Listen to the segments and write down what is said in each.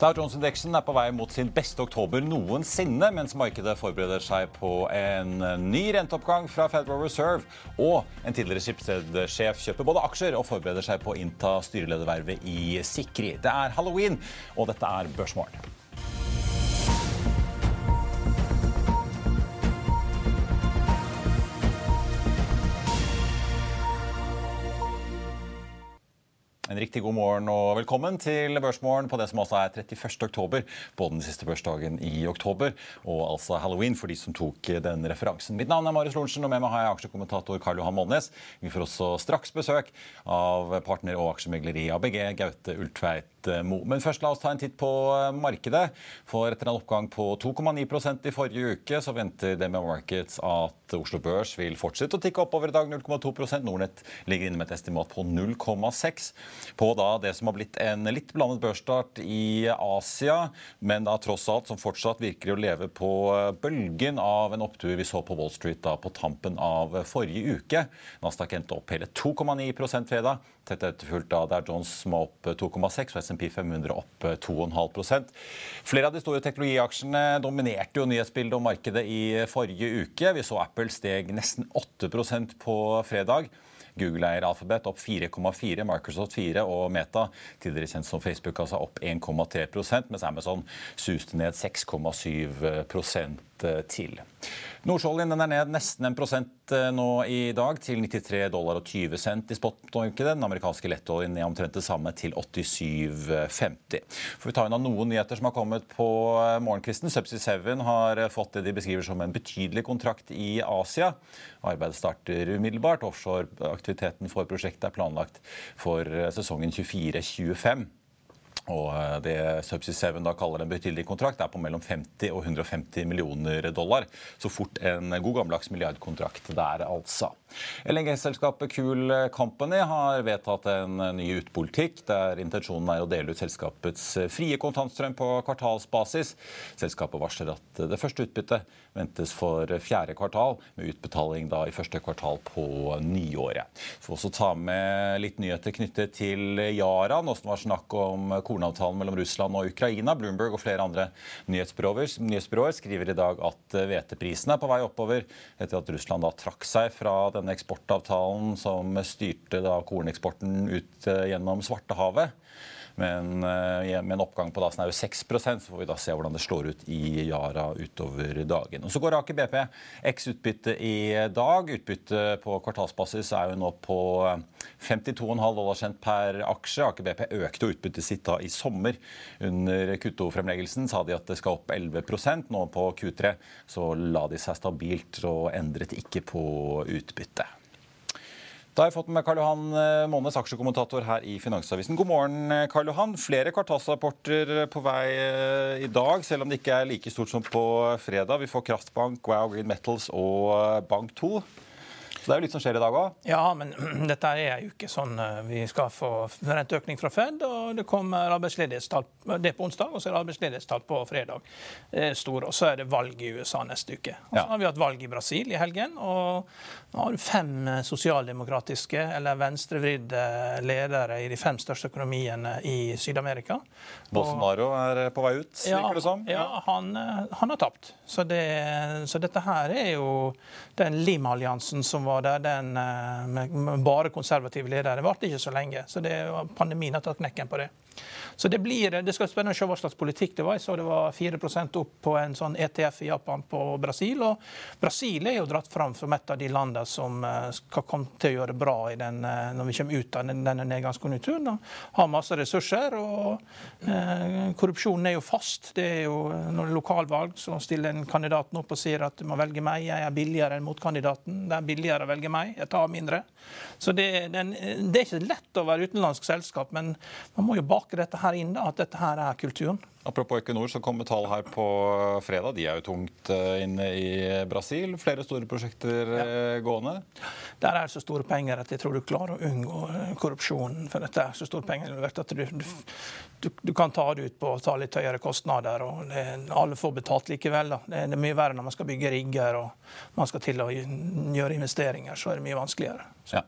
Dow Jones-indeksen er på vei mot sin beste oktober noensinne, mens markedet forbereder seg på en ny renteoppgang fra Federal Reserve. Og en tidligere Schibsted-sjef kjøper både aksjer og forbereder seg på å innta styreledervervet i Sikri. Det er halloween, og dette er Børsmorgen. En riktig god morgen og velkommen til Børsmorgen på det som altså er 31. oktober. Både den siste børsdagen i oktober og altså halloween for de som tok den referansen. Mitt navn er Marius Lorentzen, og med meg har jeg aksjekommentator Karl Johan Molnes. Vi får også straks besøk av partner og aksjemegler i ABG, Gaute Ultveit Mo. Men først la oss ta en titt på markedet. For etter en oppgang på 2,9% i forrige uke, så venter DMA Markets at Oslo Børs vil fortsette å tikke oppover i dag 0,2% Nordnett ligger inne med et estimat på 0,6 på da det som har blitt en litt blandet børsstart i Asia, men da tross alt som fortsatt virker å leve på bølgen av en opptur vi så på Wall Street da på tampen av forrige uke. Nasdaq endte opp hele 2,9% fredag. Tett etterfulgt av der Jones som er opp 2,6 og SMP 500 opp 2,5% Flere av de store teknologiaksjene dominerte jo nyhetsbildet og markedet i forrige uke. Vi så Apple steg nesten 8% på fredag. Google-eier Alphabet opp 4,4, Microsoft 4 og Meta, tidligere kjent som Facebook, altså opp 1,3 mens Amazon suste ned 6,7 til. Nordsjøoljen er ned nesten en prosent eh, nå i dag, til 93 dollar og 20 cent i spotmarkedet. Den amerikanske lettoljen er omtrent det samme, til 87,50. Får vi tar unna noen nyheter som har kommet på eh, morgenkvisten. Subsea 7 har eh, fått det de beskriver som en betydelig kontrakt i Asia. Arbeidet starter umiddelbart. Offshoreaktiviteten for prosjektet er planlagt for sesongen 24-25. Og eh, det Subsea 7 da kaller en betydelig kontrakt, er på mellom 50 og 150 millioner dollar. Så fort en god gammeldags milliardkontrakt der, altså. LNG-selskapet Cool Company har vedtatt en ny utpolitikk der intensjonen er å dele ut selskapets frie kontantstrøm på kvartalsbasis. Selskapet varsler at det første utbyttet ventes for fjerde kvartal, med utbetaling da i første kvartal på nyåret. Vi får også ta med litt nyheter knyttet til Yara, nå som det var snakk om kornavtalen mellom Russland og Ukraina. Bloomberg og flere andre nyhetsbyråer, nyhetsbyråer skriver i dag at hveteprisene er på vei oppover etter at Russland da trakk seg fra denne eksportavtalen som styrte da korneksporten ut eh, gjennom Svartehavet. Men eh, med en oppgang på da snaue 6% så får vi da se hvordan det slår ut i Yara utover dagen. Og Så går Aker BP X utbytte i dag. Utbytte på kvartalsbasis er jo nå på 52,5 eh, dollar cent per aksje. Aker BP økte utbyttet sitt da i sommer. Under Q2-fremleggelsen sa de at det skal opp 11% Nå på Q3 så la de seg stabilt og endret ikke på utbyttet. Da har jeg fått med Karl Johan eh, Månes, aksjekommentator her i Finansavisen. God morgen, eh, Karl Johan. Flere kvartalsrapporter eh, på vei i dag, selv om det ikke er like stort som på fredag. Vi får Kraftbank, Wow Green Metals og Bank 2. Så det er jo litt som skjer i dag òg? Ja, men dette er jo ikke sånn. Eh, vi skal få renteøkning fra Fed, og det kommer arbeidsledighetstall det på onsdag, og så er det arbeidsledighetstall på fredag. Er store, og så er det valg i USA neste uke. Og så har vi hatt valg i Brasil i helgen. og nå har du fem eh, sosialdemokratiske eller venstrevridde ledere i de fem største økonomiene i Syd-Amerika. Bolsonaro er på vei ut, virker ja, det som? Ja, han, eh, han har tapt. Så, det, så, dette her er jo den Lim-alliansen som var der, den med bare konservative ledere. Det varte ikke så lenge. så det, Pandemien har tatt knekken på det. Så det blir, det skal spennende å se hva slags politikk det var. Jeg så det var 4% opp på en sånn ETF i Japan på Brasil. Og Brasil er jo dratt fram som et av de landene som eh, skal komme til å gjøre det bra den, eh, når vi kommer ut av denne nedgangskonjunkturen. Har masse ressurser. og eh, Korrupsjonen er jo fast. Det er jo Når det er lokalvalg, så stiller en kandidaten opp og sier at du må velge meg, jeg er billigere enn motkandidaten. Det er billigere å velge meg, jeg tar mindre. Så det, den, det er ikke lett å være utenlandsk selskap, men man må jo bake dette her inn, da, at dette her er kulturen. Apropos Equinor, så kommer tall her på fredag. De er jo tungt eh, inne i Brasil. Flere store prosjekter ja. Eh, gående. Der er det så store penger at jeg tror du klarer å unngå eh, korrupsjonen. For dette er så store penger at du, du, du kan ta det ut på å ta litt høyere kostnader. og det, Alle får betalt likevel. Da. Det, er mye verre når man skal bygge rigger og man skal til å gjøre investeringer. Så er det mye vanskeligere. Ja.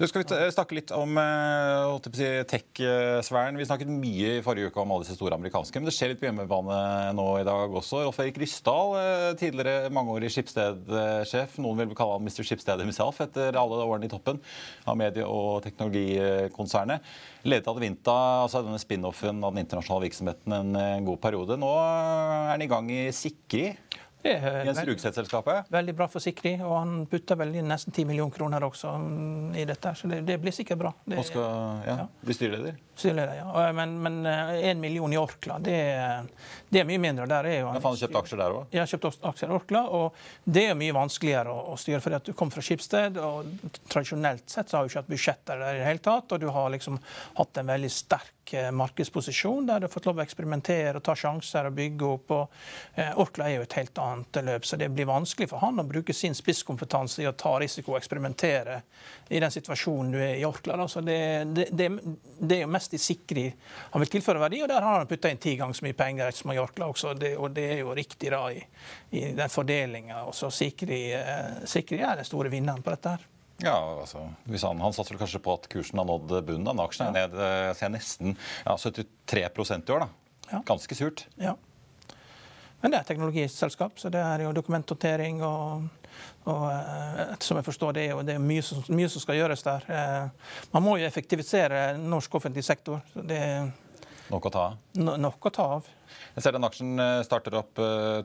Du skal vi snakke litt om eh, tech-sfæren. Vi snakket mye i forrige uke om alle disse store amerikanske, men det skjer litt på hjemmebane nå i dag også. Rolf Erik Ryssdal, eh, tidligere mangeårig Skipsted-sjef, noen vil kalle han Mr. Skipsted himself etter alle årene i toppen av medie- og teknologikonsernet. Ledet Advinta, altså denne spin-offen av den internasjonale virksomheten, en god periode. Nå er han i gang i Sikri. Jens Rugset-selskapet? Veldig bra for Sikri. Og han putter vel inn nesten 10 millioner kroner også mm, i dette. Så det, det blir sikkert bra. Det, og skal ja, ja. Blir styreleder? Styreleder, ja. Men, men én eh, million i Orkla, det, det, er mye mindre. Der er jo, han har kjøpt aksjer der òg? Ja, kjøpt aksjer i Orkla. Og det er mye vanskeligere å, styre, fordi at du kommer fra Skipsted. og Tradisjonelt sett så har du ikke hatt budsjetter der i det hele tatt. Og du har liksom hatt en veldig sterk Eh, markedsposisjon, der du har fått lov å eksperimentere og ta sjanser og bygge opp. og eh, Orkla er jo et helt annet løp, så det blir vanskelig for han å bruke sin spisskompetanse i å ta risiko og eksperimentere i den situasjonen du er i Orkla. Så det, det, det, det, er jo mest i sikre han vil tilføre verdi, og der har han putta inn ti ganger så mye penger som Mallorca også, det, og det er jo riktig da i, i den fordelinga. Sikri, eh, Sikri er den store vinneren på dette her. Ja, altså, han, han satser kanskje på at kursen har nådd bunnen. av Aksjen er ned jeg ser nesten ja, 73 i år. da. Ganske surt. Ja. Men det er teknologiselskap, så det er jo dokumenthåndtering og, og ettersom som jeg forstår, det jo det er mye, som, mye, som, skal gjøres der. Eh, man må jo effektivisere norsk offentlig sektor. det Nok å ta av? No, nok å ta av. Jeg ser den aksjen eh, starter opp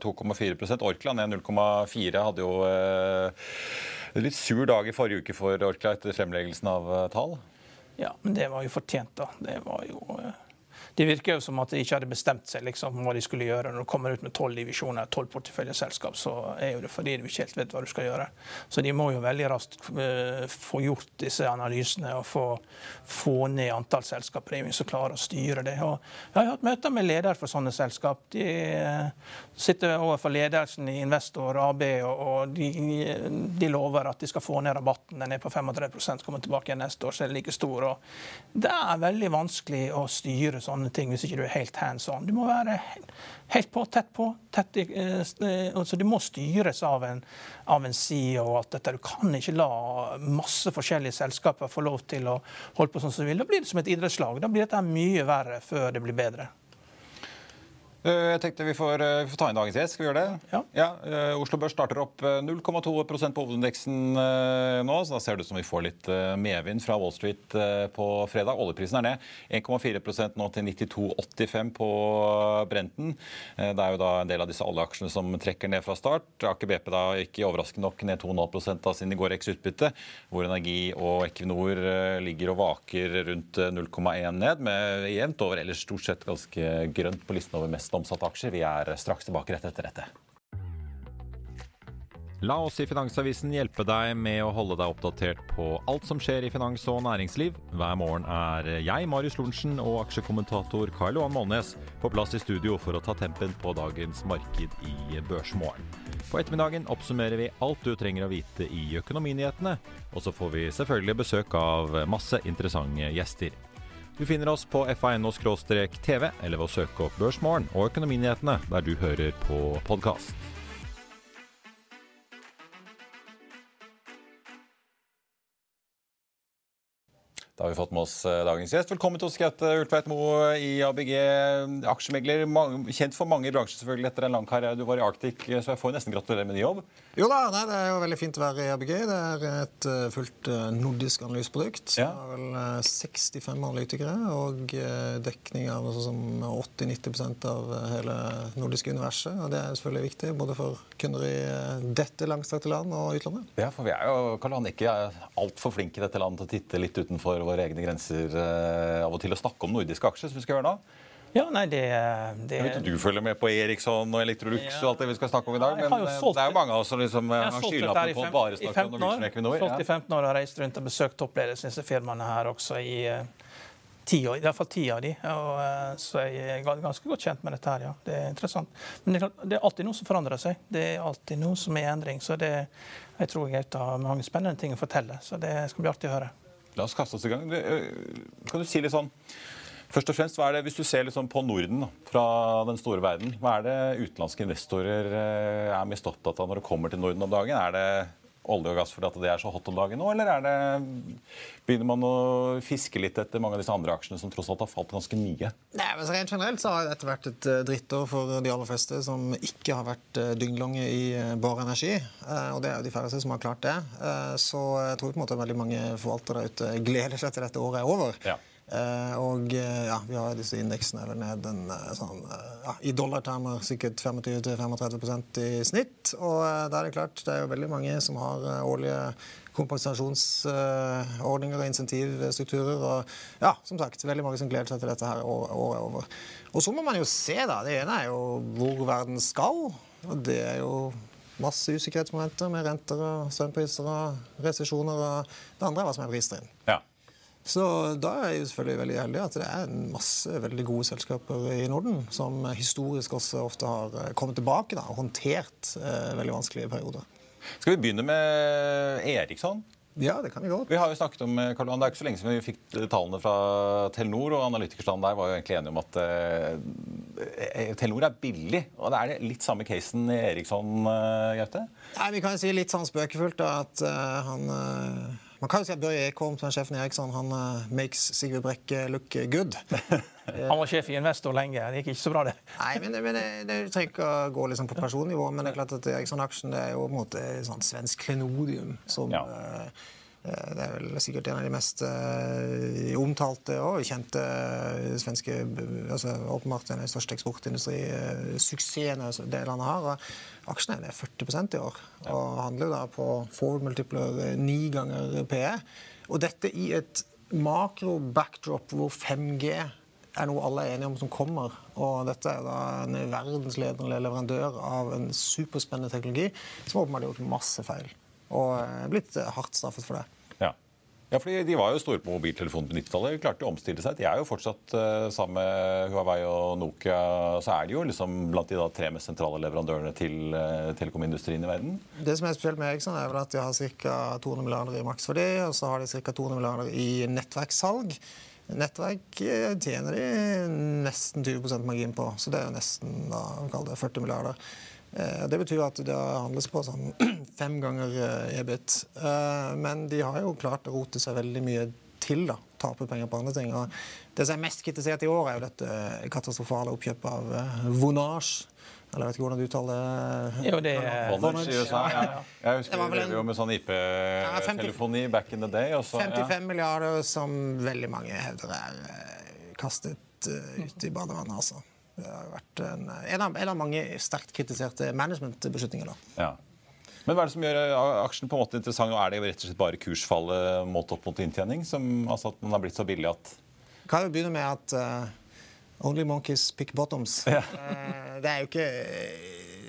2,4% Orkla ned 0,4. Hadde jo er litt sur dag i forrige uke for Orkla etter fremleggelsen av eh, tall? Ja, men det var jo fortjent, da. Det var jo eh, det virker jo som at de ikke hadde bestemt seg liksom, hva de skulle gjøre. Når du kommer ut med tolv divisjoner, tolv porteføljeselskap, så er jo det fordi du ikke helt vet hva du skal gjøre. Så de må jo veldig raskt uh, få gjort disse analysene og få, få ned antall selskap. Det er jo ingen som klarer å styre det. Og jeg har hatt møter med ledere for sånne selskap. De uh, sitter overfor ledelsen i Investor AB, og, og de, de, lover at de skal få ned rabatten. Den er på 35% kommer tilbake igjen neste år, så er det like stor. Og det er veldig vanskelig å styre sånne sånne ting hvis ikke du er helt hands on. Du må være helt på, tett på. Tett, eh, altså, du må styres av en, av en CEO. at dette, Du kan ikke la masse forskjellige selskaper få lov til å holde på sånn som du vil. Da blir det som et idrettslag. Da blir dette mye verre før det blir bedre. Eh, jeg tenkte vi får, eh, vi får, ta inn dagens gjest. Skal vi gjøre det? Ja. ja uh, Oslo Børs starter opp 0,2% på hovedindeksen nå. så Da ser det ut som vi får litt medvind fra Wall Street på fredag. Oljeprisen er ned 1,4% nå til 92,85 på Brenten. det er jo da en del av disse oljeaksjene som trekker ned fra start. Aker BP da ikke overraskende nok ned 2,5 av sin i går utbytte. Hvor Energi og Equinor ligger og vaker rundt 0,1 ned, med jevnt over ellers stort sett ganske grønt på listen over mest omsatte aksjer. Vi er straks tilbake rett etter dette. La oss i Finansavisen hjelpe deg med å holde deg oppdatert på alt som skjer i finans og næringsliv. Hver morgen er jeg, Marius Lorentzen, og aksjekommentator Karl Johan Målnes på plass i studio for å ta tempen på dagens marked i Børsmorgen. På ettermiddagen oppsummerer vi alt du trenger å vite i økonominyhetene, og så får vi selvfølgelig besøk av masse interessante gjester. Du finner oss på fa.no-tv eller ved å søke opp Børsmorgen og Økonominyhetene der du hører på podkast. Da har vi fått med oss eh, dagens gjest. Velkommen til oss, Gaute Ultveit Moe i ABG. Aksjemegler, kjent for mange i bransjen selvfølgelig etter en lang karriere. Du var i Arctic, så jeg får nesten gratulere med ny jobb. Jo da, nei, Det er jo veldig fint å være i ABG. Det er et fullt nordisk analyseprodukt. Ja. Det er vel uh, 65 analytikere og dekning av sånn som 80-90% av hele nordiske universet. Og Det er selvfølgelig viktig både for kunder i dette langstrakte land og utlandet. Ja, for vi er jo Karl-Han, ikke altfor flinke i dette landet til å titte litt utenfor våre egne grenser av og til å snakke om nordiske aksjer, som vi skal gjøre nå? Ja, nei, det, det... Jeg vet Du følger med på Eriksson og Electrolux ja. og alt det vi skal snakke om i dag. Men solgt... det er jo mange av oss som liksom, har skylappen på bare snakker om Norwegian Equinor. Solgt i 15 år og har reist rundt og besøkt toppledelsen i disse firmaene her også i ti år, i hvert fall ti av de. Og, så jeg er ganske godt kjent med dette her, ja. Det er interessant. Men det det er alltid noe som forandrer seg. Det er alltid noe som er i endring. Så det, jeg tror jeg har mange spennende ting å fortelle. Så det skal bli artig å høre. La oss kaste oss i gang. Kan du si litt sånn Først og fremst, hva er det, Hvis du ser liksom på Norden fra den store verden, hva er det utenlandske investorer eh, er mest opptatt av når det kommer til Norden om dagen? Er det olje og gass fordi det er så hot om dagen nå, eller er det, begynner man å fiske litt etter mange av disse andre aksjene som tross alt har falt ganske mye? Nei, men Rent generelt så har dette vært et eh, drittår for de aller fleste som ikke har vært eh, dygnlange i bare energi. Og det er jo de færreste som har klart det. Så jeg tror på en måte veldig mange forvaltere der ute gleder seg til dette året er over. Ja. Uh, og uh, ja, vi har disse indeksene vel ned en, uh, sånn, ja, i dollartermer sikkert 25-35 i snitt. Og da er det klart, det er jo veldig mange som har årlige kompensasjonsordninger og insentivstrukturer. Og ja, som sagt, veldig mange som gleder seg til dette her året er over. Og så må man jo se, da. Det ene er jo hvor verden skal. Og det er jo masse usikkerhetsmomenter med renter og strømpriser og resesjoner. Og det andre er hva som er pristrinn. Ja. Så da er jeg selvfølgelig veldig heldig at det er masse veldig gode selskaper i Norden som historisk også ofte har eh, kommet tilbake da, og håndtert eh, veldig vanskelige perioder. Skal vi begynne med Eriksson? Ja, det kan vi godt. Vi har jo snakket om, eh, Karl Det er ikke så lenge siden vi fikk tallene fra Telenor, og analytikerstanden der var jo egentlig enige om at eh, Telenor er billig. og Det er litt samme casen i Eriksson, Gaute? Nei, Vi kan jo si litt sånn spøkefullt at uh, han man kan jo si at Børje Ekholm, som er sjefen i Eriksson, han uh, makes Sigve Brekke look good. han var sjef i Investor lenge. Det gikk ikke så bra, det. Nei, men, men det, trenger ikke å gå liksom på personnivå. Men det er klart at Eriksson-aksjen er jo på en måte sånn svensk klenodium som ja. uh, Eh, det er vel sikkert en av de mest uh, omtalte og kjente uh, svenske altså, Åpenbart en av de største eksportindustrisuksessene uh, det landet har. Og aksjene er ned 40% i år og handler da på forward multipler ni ganger PE. Og dette i et makro-backdrop hvor 5G er noe alle er enige om som kommer. Og dette er da en verdensledende leverandør av en superspennende teknologi som åpenbart har gjort masse feil. Og blitt hardt straffet for det. Ja, fordi De var jo store på mobiltelefonen på 90-tallet. De klarte å omstille seg. De er jo fortsatt uh, sammen med Huawei og Nokia. Så er de jo liksom blant de da, tre mest sentrale leverandørene til uh, telekomindustrien i verden. Det som er spesielt med Eriksson, er vel at de har ca. 200 milliarder i maksverdi, og så har de ca. 200 milliarder i nettverkssalg. Nettverk eh, tjener de nesten 20% margin på, så det er jo nesten da, 40 milliarder. Eh, det betyr at det handles på sånn fem ganger eh, EBIT. Eh, men de har jo klart å rote seg veldig mye til. da, Tape penger på andre ting. Og det som er mest kritisert i år, er jo dette katastrofale oppkjøpet av Vonage. Eller jeg vet ikke hvordan du uttaler det? Jo, det er Vonage i USA. Ja, ja. Jeg husker vi drev jo med sånn IP-telefoni back in the day. Også, 55 milliarder som veldig mange hevder er kastet ut i badevannet. altså. Det har vært en, en, av, en av, mange sterkt kritiserte managementbeslutninger. Ja. Men hva er det som gjør eh, aksjen på en måte interessant? og Er det rett og slett bare kursfallet målt opp mot inntjening? Som, altså at den har blitt så billig at Kan jo begynne med at uh, only monkeys pick bottoms. Ja. uh, det er jo ikke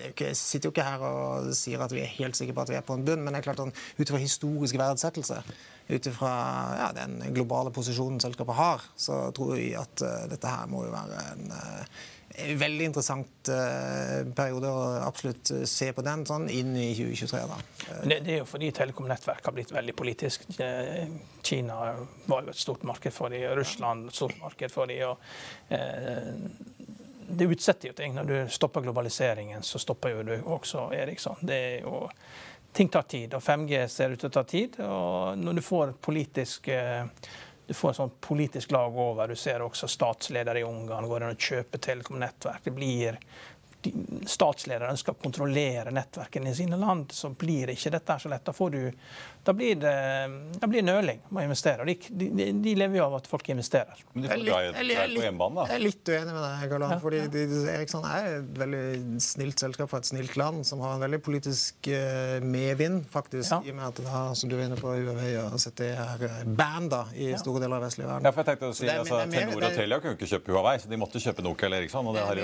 jeg sitter jo ikke her og sier at vi er helt sikre på at vi er på en bunn, men det er klart at ut fra historisk verdsettelse, ut ifra ja, den globale posisjonen selskapet har, så tror vi at uh, dette her må jo være en uh, Veldig interessant uh, periode å absolutt se på den sånn inn i 2023. da. Det, det, er jo fordi telekomnettverk har blitt veldig politisk. Kina var jo et stort marked for dem, Russland et stort marked for dem. Og, det utsetter jo ting. Når du stopper globaliseringen, så stopper jo du også Eriksson. Det er jo ting tar tid, og 5G ser ut til å ta tid. Og når du får politisk du får en sånn politisk lag over. Du ser også statsledere i Ungarn går inn og kjøper telekomnettverk. Det blir statsledere ønsker å kontrollere nettverkene i sine land, så blir ikke dette så lett. Da, får du, da blir det da blir nøling med å investere. De, de, de, lever jo av at folk investerer. Men de får dra på hjemmebane, da? Jeg er litt uenig med deg, Karl. Ja. fordi de, Eriksson er et veldig snilt selskap fra et snilt land, som har en veldig politisk uh, medvind, faktisk. Ja. I og med at det har, som du er inne på, Huawei og CT er da, banda i ja. store deler av vestlige verden. Ja, for jeg tenkte å si, altså, Telenor og Telia kunne ikke kjøpe Huawei, så de måtte kjøpe Nokia eller Eriksson. og det har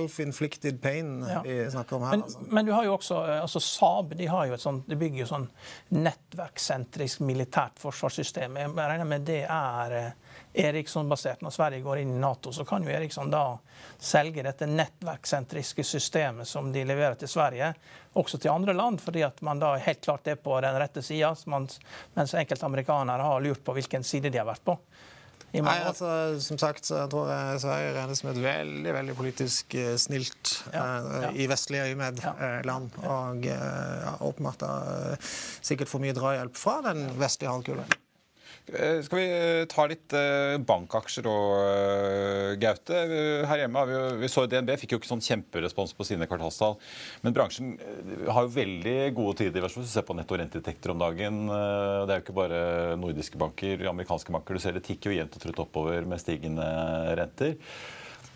self-inflicted pain ja. vi snakker om her. Men, altså. men, du har jo også eh, altså Saab de har jo et sånt, de bygger jo sånn nettverksentrisk militært forsvarssystem. Jeg regner med det er eh, Eriksson-basert. Når Sverige går inn i Nato, så kan jo Eriksson da selge dette nettverksentriske systemet som de leverer til Sverige, også til andre land, fordi at man da helt klart er på den rette sida, mens enkelte amerikanere har lurt på hvilken side de har vært på. Nei, altså, som sagt så tror jeg Sverige regnes som et veldig veldig politisk uh, snilt ja, uh, ja. i vestlige øyemed-land. Uh, og uh, åpenbart sikkert for mye drahjelp fra den vestlige halvkule. Eh, skal vi eh, ta litt eh, bankaksjer og Gaute? Her hjemme vi, vi så DNB fikk jo ikke sånn kjemperespons på sine kvartalstall. Men bransjen har jo veldig gode tider. Hvis du ser på netto renteinntekter om dagen. Det er jo ikke bare nordiske banker, amerikanske banker. Du ser det tikker jo jevnt og trutt oppover med stigende renter.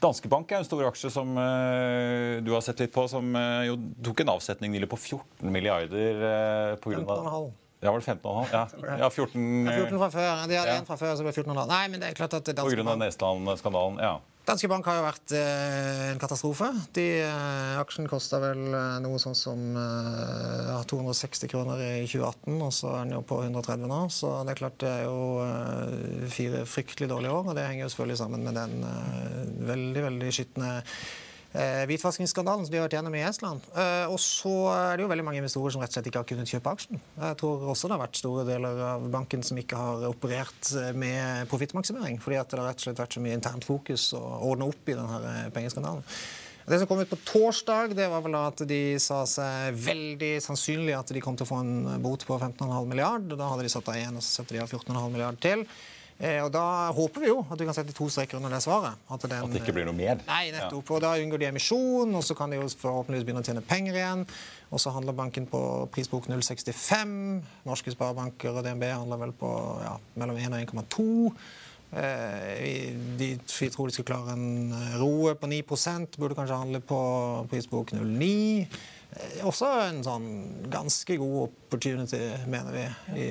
Danske Bank er en stor aksje som du har sett litt på, som jo tok en avsetning nylig på 14 milliarder uh, pga. Ja, var det 15,5? Ja. ja, 14 14 fra før. De hadde ja. en fra før, så ble det 14,5. Nei, men det er klart at På grunn av Nesland-skandalen, ja. Danske Bank har jo vært eh, en katastrofe. De, eh, aksjen kosta vel eh, noe sånn som eh, 260 kroner i 2018, og så er den jo på 130 nå. Så det er klart det er jo eh, fire fryktelig dårlige år, og det henger jo selvfølgelig sammen med den eh, veldig, veldig skitne eh, hvitvaskingsskandalen som de har vært gjennom i Estland. Eh, og så er det jo veldig mange investorer som rett og slett ikke har kunnet kjøpe aksjen. Jeg tror også det har vært store deler av banken som ikke har operert eh, med profittmaksimering, fordi at det har rett og slett vært så mye internt fokus å ordne opp i denne eh, pengeskandalen. Det som kom ut på torsdag, det var vel at de sa seg veldig sannsynlig at de kom til å få en bot på 15,5 milliard. Da hadde de satt av én, og så setter de av 14,5 milliard til. Eh, og Da håper vi jo at vi kan sette to streker under det svaret. At, den, at det ikke blir noe mer? Nei, nettopp. Ja. Og Da unngår de emisjon, og så kan de jo forhåpentligvis begynne å tjene penger igjen. Og så handler banken på prisbok 0,65. Norske sparebanker og DNB handler vel på ja, mellom 1 og 1,2. Eh, de, vi tror de skal klare en eh, roe på 9% burde kanskje handle på prisbok 0,9. Også en sånn ganske god opportunity, mener vi. i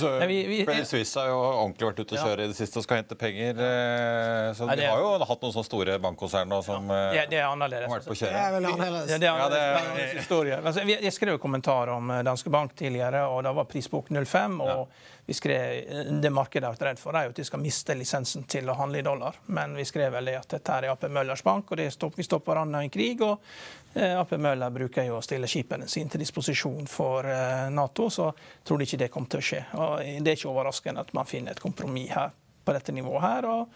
så Credit Suisse har jo ordentlig vært ute og kjøre i det siste og skal hente penger. Eh, så de har jo hatt noen sånne store bankkonserner som ja, det er annerledes. har vært på kjøre. Det er veldig annerledes. Ja, det er annerledes. historie. Altså, jeg skrev kommentar om eh, Danske Bank tidligere, og da var prisbok 05. og vi skrev, Det markedet har vært redd for, er jo at de skal miste lisensen til å handle i dollar. Men vi skrev vel det at dette er AP Møllers bank, og stopp, vi stopper på randen en krig. og eh, AP Møller bruker jo å stille skipene sine til disposisjon for eh, Nato, så tror de ikke det kommer til å skje. Og Det er ikke overraskende at man finner et kompromiss her på dette nivået her. og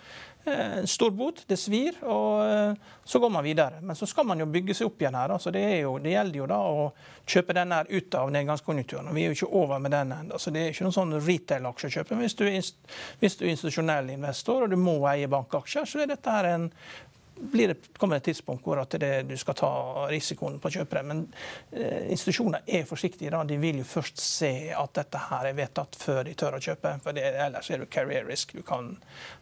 Eh, stor bot, det svir, og eh, så går man videre. Men så skal man jo bygge seg opp igjen her. Så det, jo, det, gjelder jo da å kjøpe den her ut av nedgangskonjunkturen. Vi er jo ikke over med den ennå. Så det er ikke noen sånn retail-aksjekjøp. Hvis hvis du er institusjonell investor og du må eie bankaksjer, så er dette her en blir det, kommer et tidspunkt hvor at det, du skal ta risikoen på kjøpere. Men eh, institusjoner er forsiktige. Da. De vil jo først se at dette her er vedtatt før de tør å kjøpe. for det, Ellers er du career risk. Du kan,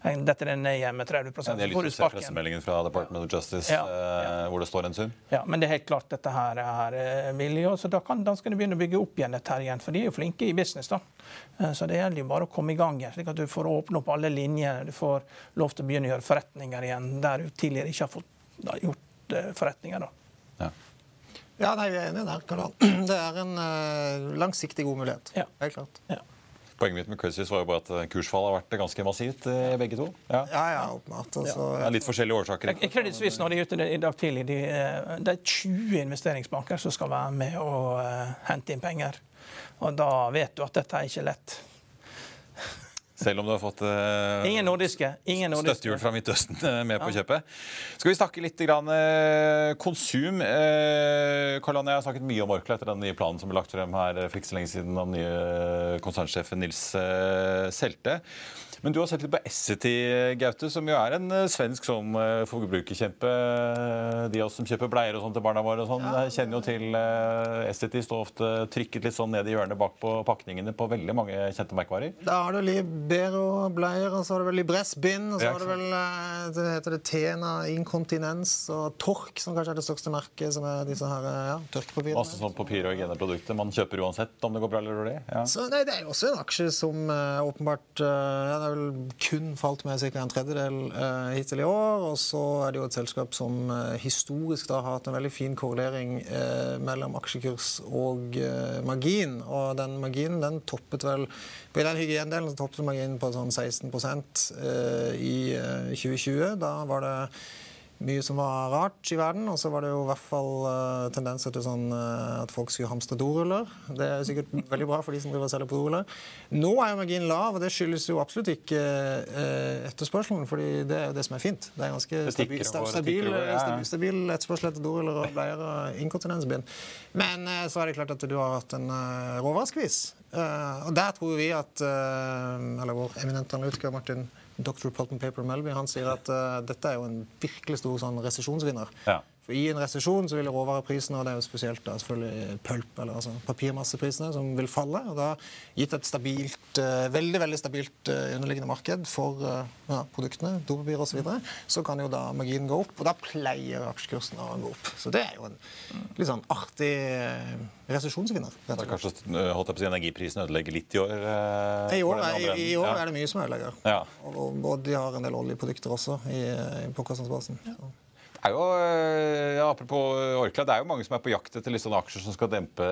dette er ned med 30 ja, Jeg lyst til pressemeldingen fra Department of Justice ja, ja. Eh, hvor det står en sum. Ja, Men det er helt klart dette her er eh, villig. Så da kan danskene begynne å bygge opp igjen dette her igjen. For de er jo flinke i business. da. Eh, så det gjelder jo bare å komme i gang igjen, slik at du får åpne opp alle linjer. Du får lov til å begynne å gjøre forretninger igjen der du tidligere ikke har fått da, gjort uh, forretninger. da. Ja. ja, nei, vi er enige der. Karl. Det er en uh, langsiktig god mulighet. Ja. Helt klart. Ja. Poenget mitt med Crazies var jo bare at kursfallet har vært ganske massivt, begge to. Ja, ja, ja åpenbart. Altså, ja. Litt forskjellige årsaker. Credit Suisse når de er ute i dag tidlig, de, det er 20 investeringsbanker som skal være med og uh, hente inn penger. Og da vet du at dette er ikke lett. Selv om du har fått uh, Ingen nordiske. Ingen nordiske. støttehjul fra Midtøsten med på kjøpet. Skal vi snakke litt grann, uh, konsum? Karl Anne, jeg har snakket mye om Orkla etter den nye planen som ble lagt frem her for ikke så lenge siden av den nye konsernsjefen Nils Selte. Men du har sett litt på Essity, Gaute, som jo er en eh, svensk sånn eh, forbrukerkjempe. De av oss som kjøper bleier og sånn til barna våre, og sånn, ja. kjenner jo til Essity. Står ofte trykket litt sånn ned i hjørnet bak på pakningene på veldig mange kjente merkevarer. Da har du Libero-bleier, og så har du vel Libress-bind, og så har du vel det heter det Tena Inkontinens og Tork, som kanskje er det største merket, som er disse her ja, tørkepapirene. Masse sånn papir- og hygieneprodukter man kjøper uansett om det går bra eller dårlig? Ja. Så, nei, det er jo også en aksje som åpenbart ja, har vel kun falt med ca. en tredjedel eh, hittil i år. Og så er det jo et selskap som eh, historisk da har hatt en veldig fin korrelering eh, mellom aksjekurs og eh, margin. Og den marginen den toppet vel På den hygiendelen toppet marginen på sånn 16 eh, i 2020. Eh, da var det mye som var rart i verden. Og så var det jo i hvert fall uh, tendenser til sånn, uh, at folk skulle hamstre doruller. Det er sikkert veldig bra for de som driver og selger på doruller. Nå er jo marginen lav, og det skyldes jo absolutt ikke uh, etterspørselen. fordi det er jo det som er fint. Det er ganske stabil, stabil, stabil, stabil etterspørsel etter doruller og bleier og inkontinensbind. Men så er det klart at du har hatt en råvareskvis. og der tror vi at Eller vår eminente analytiker Martin Dr. Polton Paper Melby han sier at uh, dette er jo en virkelig stor sånn resesjonsvinner. Ja. For I en resesjon så vil råvareprisene, og det er jo spesielt da, selvfølgelig pulp, eller altså papirmasseprisene, som vil falle. og da Gitt et stabilt, uh, veldig veldig stabilt uh, underliggende marked for ja, produktene, dopapir osv., så, videre, så kan jo da marginen gå opp, og da pleier aksjekursen å gå opp. Så det er jo en litt sånn artig resesjonsvinner. Kanskje holdt jeg på å si, energiprisene ødelegger litt i år? I år, er, i, i år ja. er det mye som ødelegger. Ja. Og, og, de har en del oljeprodukter også i, på kostnadsbasen. Ja. Det er jo, eh, ja, Apropos Orkla, det er jo mange som er på jakt etter liksom aksjer som skal dempe,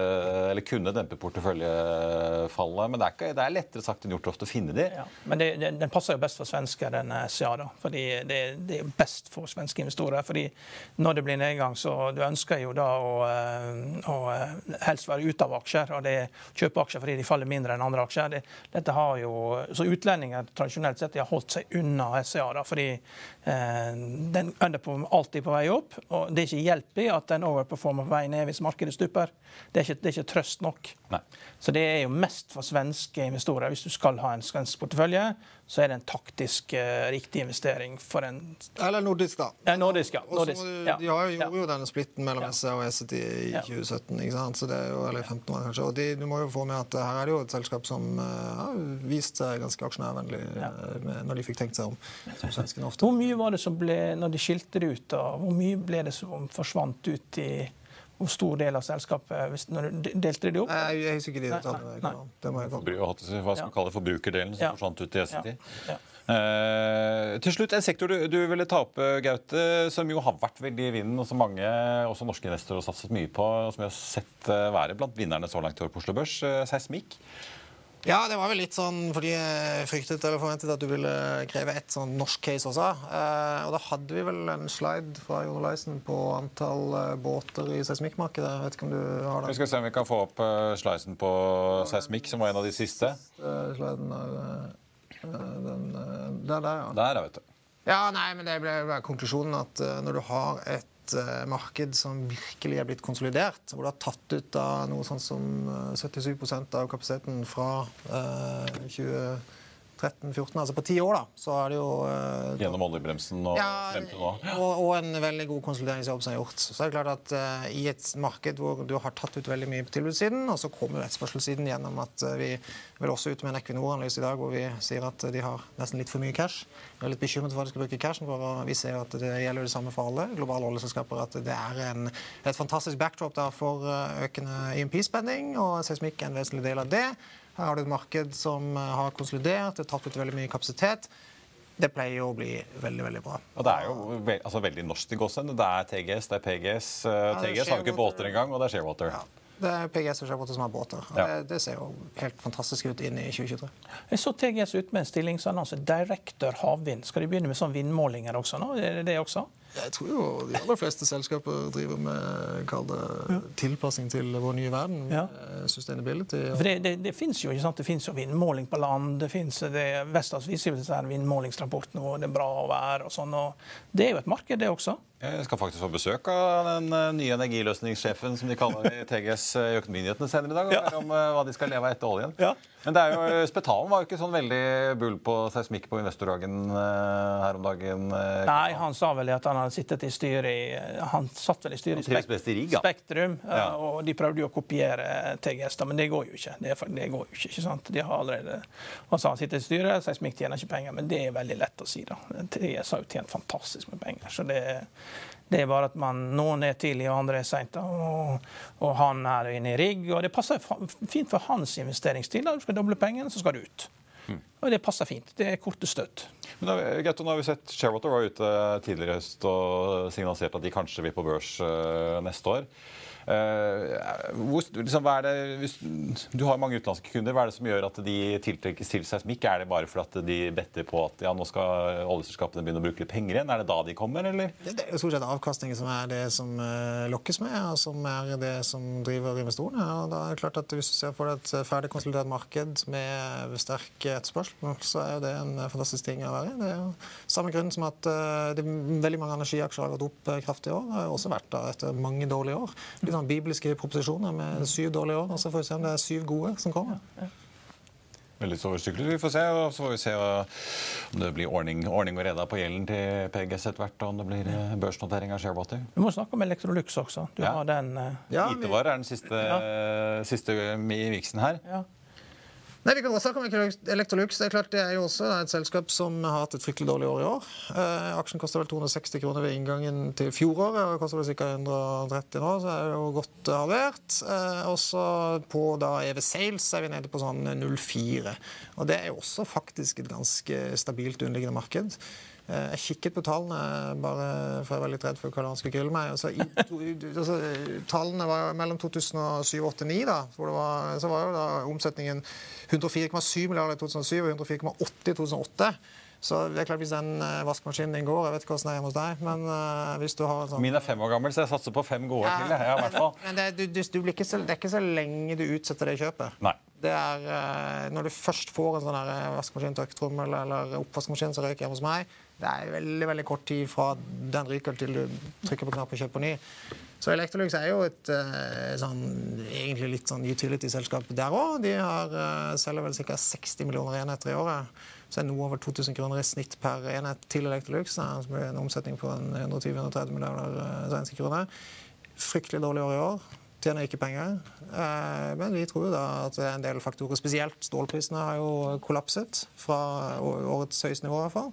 eller kunne dempe porteføljefallet. Men det er, ikke, det er lettere sagt enn gjort ofte å finne de. Ja, men det, det, den passer jo best for svensker, den SCA. da, fordi det, det, er best for svenske investorer. fordi når det blir nedgang, så du ønsker jo da å, eh, å eh, helst være ute av aksjer. og det Kjøpe aksjer fordi de faller mindre enn andre aksjer. Det, dette har jo, så Utlendinger tradisjonelt sett de har holdt seg unna SCA. da, fordi eh, den underperformer alltid alltid på vei opp. og Det er ikke hjelp i at den overperformer på vei ned hvis markedet stuper. Det er ikke, det er ikke trøst nok. Nei. Så det er jo mest for svenske investorer. Hvis du skal ha en svensk portefølje, så er det en taktisk uh, riktig investering for en Eller nordisk, da. Ja, nordisk, ja. Nordisk. Også, ja. De har jo, gjorde jo denne splitten mellom ja. SE og ECT i 2017, ikke sant? Så det er jo, eller 15 år kanskje. Og de, du må jo få med at her er det jo et selskap som uh, har vist seg ganske aksjonærvennlig uh, når de fikk tenkt seg om. som svenskene ofte. Hvor mye var det som ble, når de skilte det ut, da, hvor mye ble det som forsvant ut i hvor stor del av selskapet hvis, når du Delte de opp? Nei, jeg husker ikke de tallene. Det må jeg Hva skal vi kalle forbrukerdelen som ja. forsvant ut i SNT? Ja. Ja. Eh, til slutt, en sektor du, du, ville ta opp, Gaute, som jo har vært veldig i vinden, og som mange, også norske investorer, har satset mye på, og som vi har sett eh, være blant vinnerne så langt i år på Oslo Børs, uh, seismikk. Ja, det var vel litt sånn fordi jeg fryktet eller forventet at du ville kreve et sånn norsk case også. Eh, og da hadde vi vel en slide fra Jon Olaisen på antall eh, båter i seismikkmarkedet. Vet ikke om du har det? Vi skal se om vi kan få opp uh, sliden på seismikk, som var en av de siste. Sliden er den Der, der, ja. Der, vet du. Ja, nei, men det ble konklusjonen at når du har et Eh, marked som virkelig er blitt konsolidert, hvor du har tatt ut av noe sånn som 77 eh, av kapasiteten fra eh, 20 13-14, altså på ti år, da, så er det jo uh, Gjennom oljebremsen og ja, frem til nå? Og, og, en veldig god konsolideringsjobb som er gjort. Så er det klart at uh, I et marked hvor du har tatt ut veldig mye på tilbudssiden, og så kommer jo etterspørselssiden gjennom at uh, vi vil også ut med en Equinor-analyse i dag hvor vi sier at de har nesten litt for mye cash. Vi er litt bekymret for hva de skal bruke cashen for, og vi ser at det gjelder det samme for alle globale oljeselskaper. At det er en, et fantastisk backdrop der for økende IMP-spenning, og seismikk er en vesentlig del av det. Her har du et marked som eh, har konsolidert, det har tatt ut veldig mye kapasitet. Det pleier jo å bli veldig veldig bra. Og Det er jo ve altså, veldig norsk i gåsehud. Det er TGS, det er PGS. Uh, ja, TGS har jo ikke båter engang, og det er Sharewater. Ja. Det er PGS og Sharewater som har båter. Ja. Det, det, ser jo helt fantastisk ut inn i 2023. Jeg så TGS ut med en stillingsannonse. Director havvind. Skal de begynne med sånn vindmålinger også nå? Er det det også? Jeg tror jo de aller fleste selskaper driver med kall det tilpassing til vår nye verden. Ja. Sustainability. Sustainability. For det, det, det finnes jo ikke sant? Det jo vindmåling på land. det finnes, det, Vestas viser jo vindmålingsrapportene og det er bra å være og sånn. og Det er jo et marked, det også. Jeg skal faktisk få besøk av den eh, nye energiløsningssjefen som de kaller i TGS eh, i Økonominyhetene senere i dag. og Ja. høre om eh, hva de skal leve av etter oljen. Ja. Men det er jo, eh, Spetalen var jo ikke sånn veldig bull på seismikk på investordagen eh, her om dagen. eh. Nei, han sa vel at han hadde sittet i styret i Han satt vel i styret i da. Spektrum, eh, Ja. og de prøvde jo å kopiere TGS, da, men det går jo ikke. Det, det går jo ikke, ikke sant? De har allerede Han sa han sitter i styret, seismikk tjener ikke penger, men det er veldig lett å si, da. TGS har jo tjent fantastisk med penger. så det det er bare at man, Noen er tidlig, og andre er seint. Og, og han er inne i rigg. og Det passer fint for hans investeringstid. Du skal doble pengene, så skal du ut. Og Det passer fint. Det er korte støtt. Men da, nå har vi sett Sharewater var ute tidligere i høst og signaliserte at de kanskje vil på børs eh, neste år. Eh, hvor, liksom, det, hvis, du har mange utenlandske kunder. Hva er det som gjør at de tiltrekkes til seismikk? Er det bare fordi de better på at ja, nå skal oljeselskapene begynne å bruke litt penger igjen? Er det da de kommer, eller? Det er jo stort sett avkastningen som er det som uh, lokkes med, og som er det som driver investorene. Og da er det klart at Hvis du ser for deg et ferdig konsolidert marked med sterk etterspørsel, så er jo det en fantastisk ting å være i. Det er jo samme grunn som at uh, det, veldig mange energiaksjer har gått opp eh, kraftig i år. Det har også vært da etter mange dårlige år. Litt sånn bibelske proposisjoner med syv dårlige år, og så får vi se om det er syv gode som kommer. Veldig stor overstykkelig. Vi får se, og så får vi se uh, om det blir ordning, ordning og reda på gjelden til PGS etter hvert, og om det blir uh, børsnotering av Sharewater. Vi må snakke om Electrolux også. Du Ja. har den uh... Ja, vi- IT-var er den siste, siste i viksen her. ja. Nei, Vi kan også snakke om Electrolux. Det er klart det er jo også et selskap som har hatt et fryktelig dårlig år i år. Eh, aksjen koster vel 260 kroner ved inngangen til fjoråret. og koster vel ca. 130 nå, så er det jo godt halvert. Eh, også på da EV Sales er vi nede på sånn 0,4. Og det er jo også faktisk et ganske stabilt underliggende marked. Eh, Jeg kikket på tallene, bare for jeg var litt redd for hva han skulle grille meg. Altså, i, altså, tallene var mellom 2007 og 2009, da, hvor det var, så var jo da omsetningen 104,7 milliarder i 2007 og 104,8 i 2008. Så det er klart Hvis den eh, vaskemaskinen din går Jeg vet ikke hvordan det er hjemme hos deg, men eh, hvis du har en sånn Min er fem år gammel, så jeg satser på fem gode ja, til. jeg. I hvert fall. Men det, du, du, du blir ikke så, det er ikke så lenge du utsetter det kjøpet. Nei. Det er eh, Når du først får en sånn vaskemaskin, tørketrommel eller oppvaskmaskin som røyker hjemme hos meg, det er veldig veldig kort tid fra den ryker til du trykker på knappen og kjøper ny. Så Electrolux er jo et sånn, egentlig litt sånn utility-selskap der òg. De har, selger vel ca. 60 millioner enheter i året. Så er det noe over 2000 kroner i snitt per enhet til Electrolux. en omsetning på en 120-130 milliarder eh, svenske kroner. Fryktelig dårlig år i år. Tjener ikke penger. Eh, Men vi tror jo da at en del faktorer. Spesielt stålprisene har jo kollapset fra årets høyeste nivå. i hvert fall.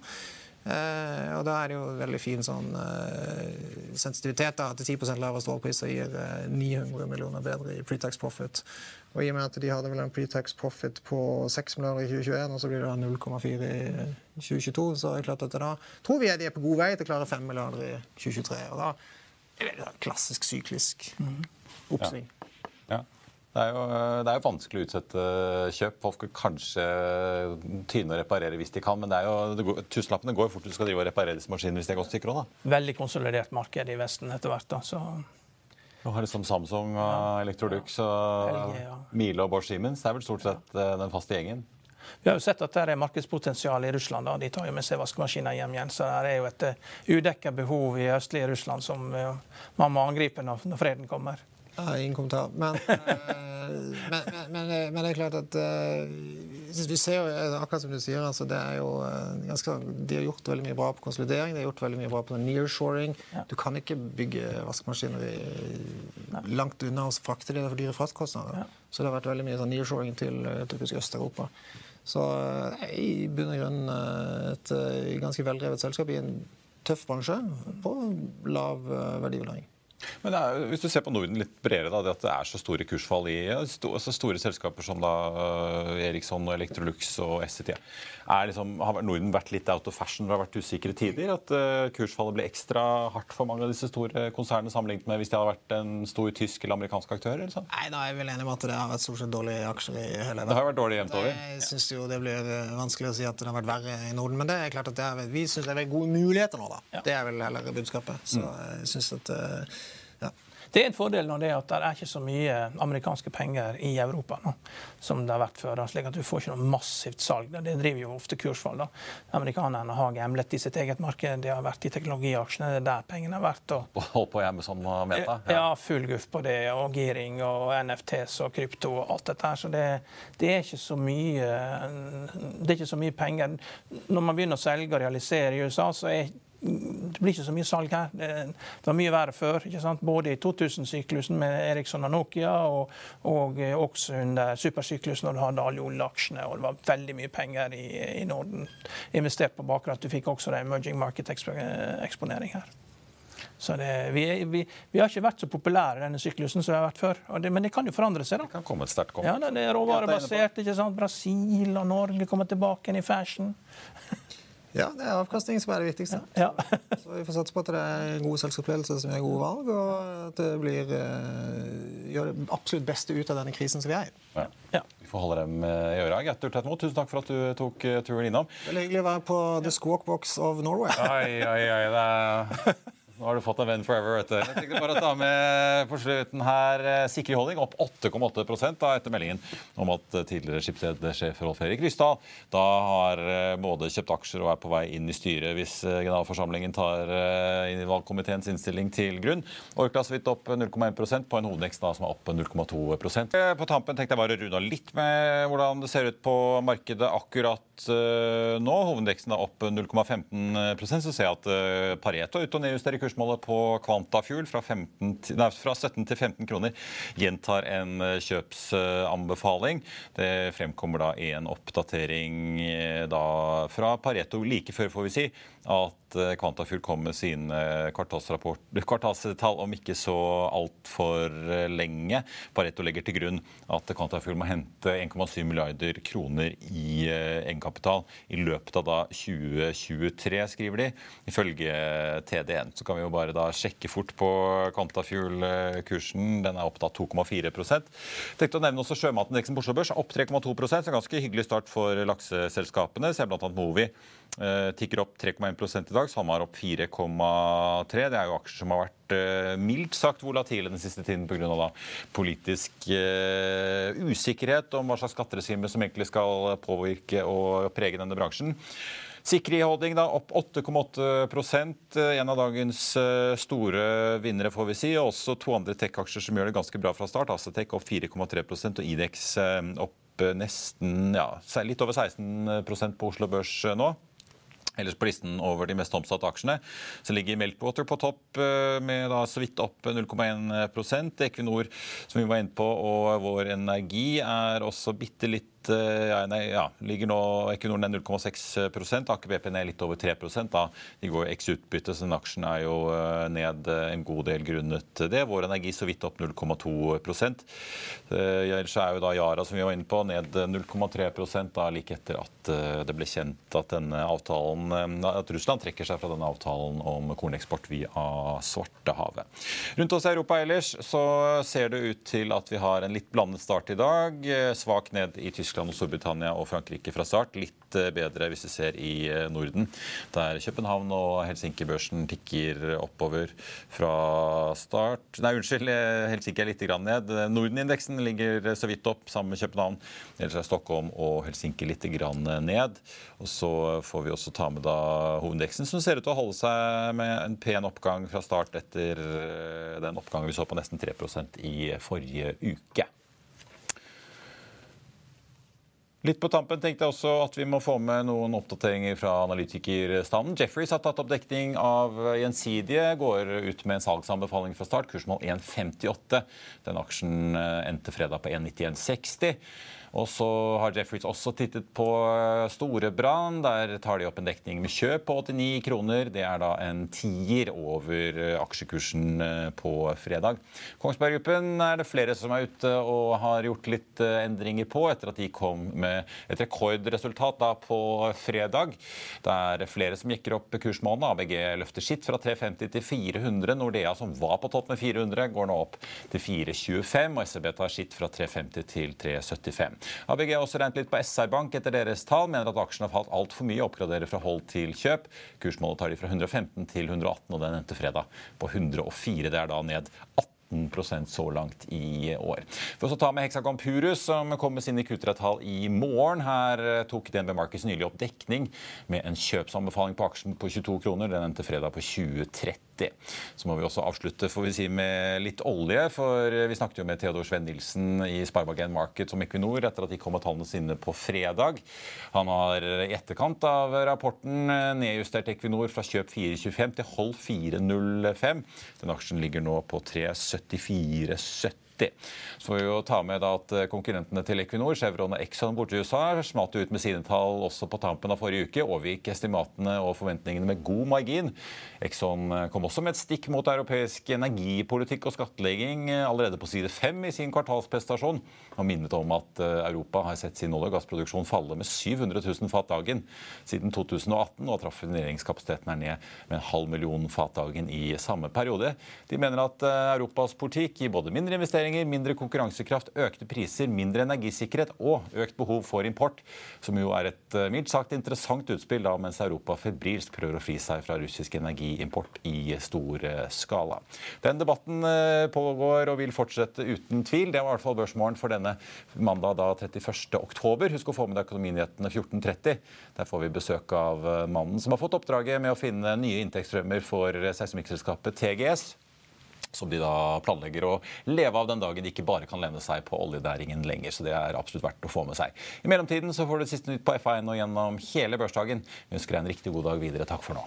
Eh, og da er det jo veldig fin sånn eh, sensitivitet da, at 10 lavere strålpriser gir eh, 900 millioner bedre i pre-tax profit. Og i og med at de hadde vel en pre-tax profit på 6 milliarder i 2021, og så blir det da 0,4 i 2022, så er det klart at det da tror vi at de er på god vei til å klare 5 milliarder i 2023. Og da er det en klassisk syklisk oppsving. Ja. Det er, jo, det er jo vanskelig å utsette kjøp. Folk kan kanskje tyne og reparere hvis de kan, men det er jo, det går, tusenlappene går fort du skal drive og reparere disse maskinene hvis de har gått stykker òg, da. Veldig konsolidert marked i Vesten etter hvert. da, så Du har liksom Samsung og Electrolux og LG, ja. Miele og Bård Siemens. Det er vel stort sett eh, den faste gjengen. Vi har jo sett at det er markedspotensial i Russland. da, De tar jo med seg vaskemaskiner hjem igjen. Så det er jo et udekket udekka behov i østlige Russland som eh, man må angripe når freden kommer. Ja, ingen kommentar. Men, eh, men, men, men, men det er klart at eh, Vi ser jo eh, akkurat som du sier, altså det er jo eh, ganske, de har gjort veldig mye bra på konsolidering. De har gjort veldig mye bra på nearshoring. Du kan ikke bygge vaskemaskiner langt unna og frakte det for dyre fraktkostnader. Så det har vært veldig mye sånn nearshoring til eh, typisk Øst-Europa. Så eh, det er i bunn og grunn eh, et eh, ganske veldrevet selskap i en tøff bransje på lav eh, verdivurdering. Men er, Hvis du ser på Norden litt bredere, da, det at det er så store kursfall i sto, altså store selskaper som da uh, Eriksson, og Electrolux og SCT, liksom, har Norden vært litt out of fashion det har vært usikre tider? At uh, kursfallet ble ekstra hardt for mange av disse store konsernene sammenlignet med hvis de hadde vært en stor tysk eller amerikansk aktør? Eller sånn? Nei, da er jeg vel enig med at det har vært stort sett dårlige aksjer i hele verden. Det har vært dårlig jevnt over? Jeg syns jo det blir eh, vanskelig å si at det har vært verre i Norden, men det er klart at er, vi syns det er gode muligheter nå, da. Ja. Det er vel heller budskapet. Så mm. jeg synes at ja. Det er en fordel når det er at det er ikke så mye amerikanske penger i Europa nå, som det har vært før. slik at Du får ikke noe massivt salg. Det driver jo ofte kursfall. da. Amerikanerne har gamblet i sitt eget marked. De har vært i teknologiaksjene. Det er der pengene har vært. Og, på Amazon og meta? Ja. ja, full guff på det. Og giring og NFTs og krypto og alt dette her. Så det, det, er ikke så mye Det er ikke så mye penger. Når man begynner å selge og realisere i USA, så er det blir ikke så mye salg her. Det, var mye verre før. Både i 2000-syklusen med Eriksson og Nokia, og, og også under supersyklusen når du hadde alle oljeaksjene. Og det var veldig mye penger i, i Norden investert på bakgrunn at du fikk også det emerging market-eksponering her. Så det, vi, vi, vi, har ikke vært så populære denne syklusen som vi har vært før. Det, men det kan jo forandre seg. da. Det kan komme et sterkt kom. Ja, Det er råvarebasert. ikke sant? Brasil og Norge kommer tilbake igjen i fashion. Ja, det er avkastning som er det viktigste. Ja. så Vi får satse på at det er gode selskapsledelser som gjør gode valg, og at det blir, uh, gjør det absolutt beste ut av denne krisen som vi er i. Ja. Ja. Vi får holde dem i øra. Gertur Tetmo, tusen takk for at du tok uh, turen innom. Veldig hyggelig å være på The Squawk Box of Norway. Ai, ai, ai, det er... Nå har du fått en venn forever. vet du. Jeg tenkte bare å ta med på slutten her Sikri Holding opp 8,8 etter meldingen om at eh, tidligere skipsredsjef Rolf Erik Rysdal da har eh, både kjøpt aksjer og er på vei inn i styret hvis generalforsamlingen tar valgkomiteens innstilling til grunn. Orkla så vidt opp 0,1% på en hovedvekst som er opp 0,2% På tampen tenkte jeg bare å runde av litt med hvordan det ser ut på markedet akkurat nå. Hovedveksten er opp 0,15% Så ser jeg at Pareto er ute og nedjusterer kursmålet på Quantafuel fra, 15, nei, fra 17 til 15 kroner gjentar en eh, kjøpsanbefaling. Det fremkommer da en oppdatering eh, da fra Pareto like før, får vi si, at Quantafuel kom med sine kvartalstall om ikke så altfor lenge. Pareto legger til grunn at Quantafuel må hente 1,7 milliarder kroner i egenkapital i løpet av da 2023, skriver de, ifølge TDN. Så kan vi jo bare da sjekke fort på Kantafuel-kursen. Den er opp da 2,4% Tenkte å nevne også Sjømatindeksen på Oslo Børs opp 3,2% så ganske hyggelig start for lakseselskapene. Ser bl.a. Movi eh, tikker opp 3,1% i dag. SalMar opp 4,3 Det er jo aksjer som har vært eh, mildt sagt volatile den siste tiden pga. politisk eh, usikkerhet om hva slags skatteregime som egentlig skal påvirke og prege denne bransjen. Sikri Holding da, opp 8,8% En av dagens eh, store vinnere, får vi si. Og også to andre tech-aksjer som gjør det ganske bra fra start. Asetek opp 4,3 og Idex eh, opp nesten ja, litt over 16% på Oslo Børs eh, nå. Ellers på listen over de mest omsatte aksjene så ligger Meltwater på topp med da så vidt opp 0,1% Equinor, som vi var inne på, og Vår Energi er også bitte litt Eh, ja, nei, ja, ligger nå Equinor ned 0,6 Aker BP ned litt over 3 da. De går eks utbytte, så den aksjen er jo eh, ned eh, en god del grunnet det. Vår Energi så vidt opp 0,2% Ellers er jo da Yara, som vi var inne på, ned 0,3 da, like etter at det ble kjent at, denne avtalen, at Russland trekker seg fra denne avtalen om korneksport via Svartehavet. Rundt oss i Europa ellers så ser det ut til at vi har en litt blandet start i dag. Svak ned i Tyskland Tyskland og Storbritannia og Frankrike fra start. Litt eh, bedre hvis vi ser i eh, Norden, der København og Helsinki-børsen tikker oppover fra start. Nei, unnskyld, eh, Helsinki er litt ned. Norden-indeksen ligger så vidt opp sammen med København. Ellers er Stockholm og Helsinki litt ned. Og så får vi også ta med da hovedindeksen, som ser ut til å holde seg med en pen oppgang fra start etter den oppgangen vi så på nesten 3% i forrige uke. Litt på tampen tenkte jeg også at vi må få med noen oppdateringer fra analytikerstanden. Jefferies har tatt opp dekning av Gjensidige, går ut med en salgsanbefaling fra start. Kursmål 1,58. Den aksjen eh, endte fredag på 1,9160. Og så har Jeffreys også tittet på Storebrand. Der tar de opp en dekning med kjøp på 89 kroner. Det er da en tier over aksjekursen på fredag. Kongsberg Gruppen er det flere som er ute og har gjort litt endringer på etter at de kom med et rekordresultat da på fredag. Det er flere som jekker opp kursmålene. ABG løfter sitt fra 350 til 400. Nordea, som var på topp med 400, går nå opp til 425. Og SEB tar sitt fra 350 til 375. ABG har også regnet litt på SR Bank etter deres tall. Mener at aksjen har falt altfor mye. Oppgraderer fra hold til kjøp. Kursmålet tar de fra 115 til 118, og den endte fredag på 104. Det er da ned 18% så langt i år. For å ta med Hexagon Purus, som kom med sine Q3-tall i morgen. Her eh, tok DNB Markets nylig opp dekning med en kjøpsanbefaling på aksjen på 22 kroner. Den endte fredag på 2030. Så må vi også avslutte får vi si, med litt olje. For vi snakket jo med Theodor Sven Nilsen i Sparebank1 Markets om Equinor etter at de kom med tallene sine på fredag. Han har i etterkant av rapporten nedjustert Equinor fra kjøp 4,25 til hold 4,05. Den aksjen ligger nå på 3,74,70. Så får vi jo ta med at eh, Konkurrentene til Equinor, Chevron og Exxon borte i USA, smalt ut med sine tall også på tampen av forrige uke. Overgikk estimatene og forventningene med god margin. Exxon eh, kom også med et stikk mot europeisk energipolitikk og skattlegging eh, allerede på side fem i sin kvartalsprestasjon. Og minnet om at Europa har sett sin olje- og gassproduksjon falle med 700 000 fat dagen siden 2018, og at raffineringskapasiteten er ned med en halv million fat dagen i samme periode. De mener at Europas politikk gir både mindre investeringer investeringer, mindre konkurransekraft, økte priser, mindre energisikkerhet og økt behov for import, som jo er et eh, mildt sagt interessant utspill da mens Europa febrilsk prøver å fri seg fra russisk energiimport i stor eh, skala. Den debatten eh, pågår og vil fortsette uten tvil. Det var i hvert fall børsmålen for denne mandag da 31. oktober. Husk å få med deg Økonominyhetene 14.30. Der får vi besøk av mannen som har fått oppdraget med å finne nye inntektsstrømmer for seismikkselskapet TGS som de da planlegger å leve av den dagen de ikke bare kan lene seg på oljenæringen lenger. Så det er absolutt verdt å få med seg. I mellomtiden så får du siste nytt på FA1 og gjennom hele børsdagen. Vi ønsker deg en riktig god dag videre. Takk for nå.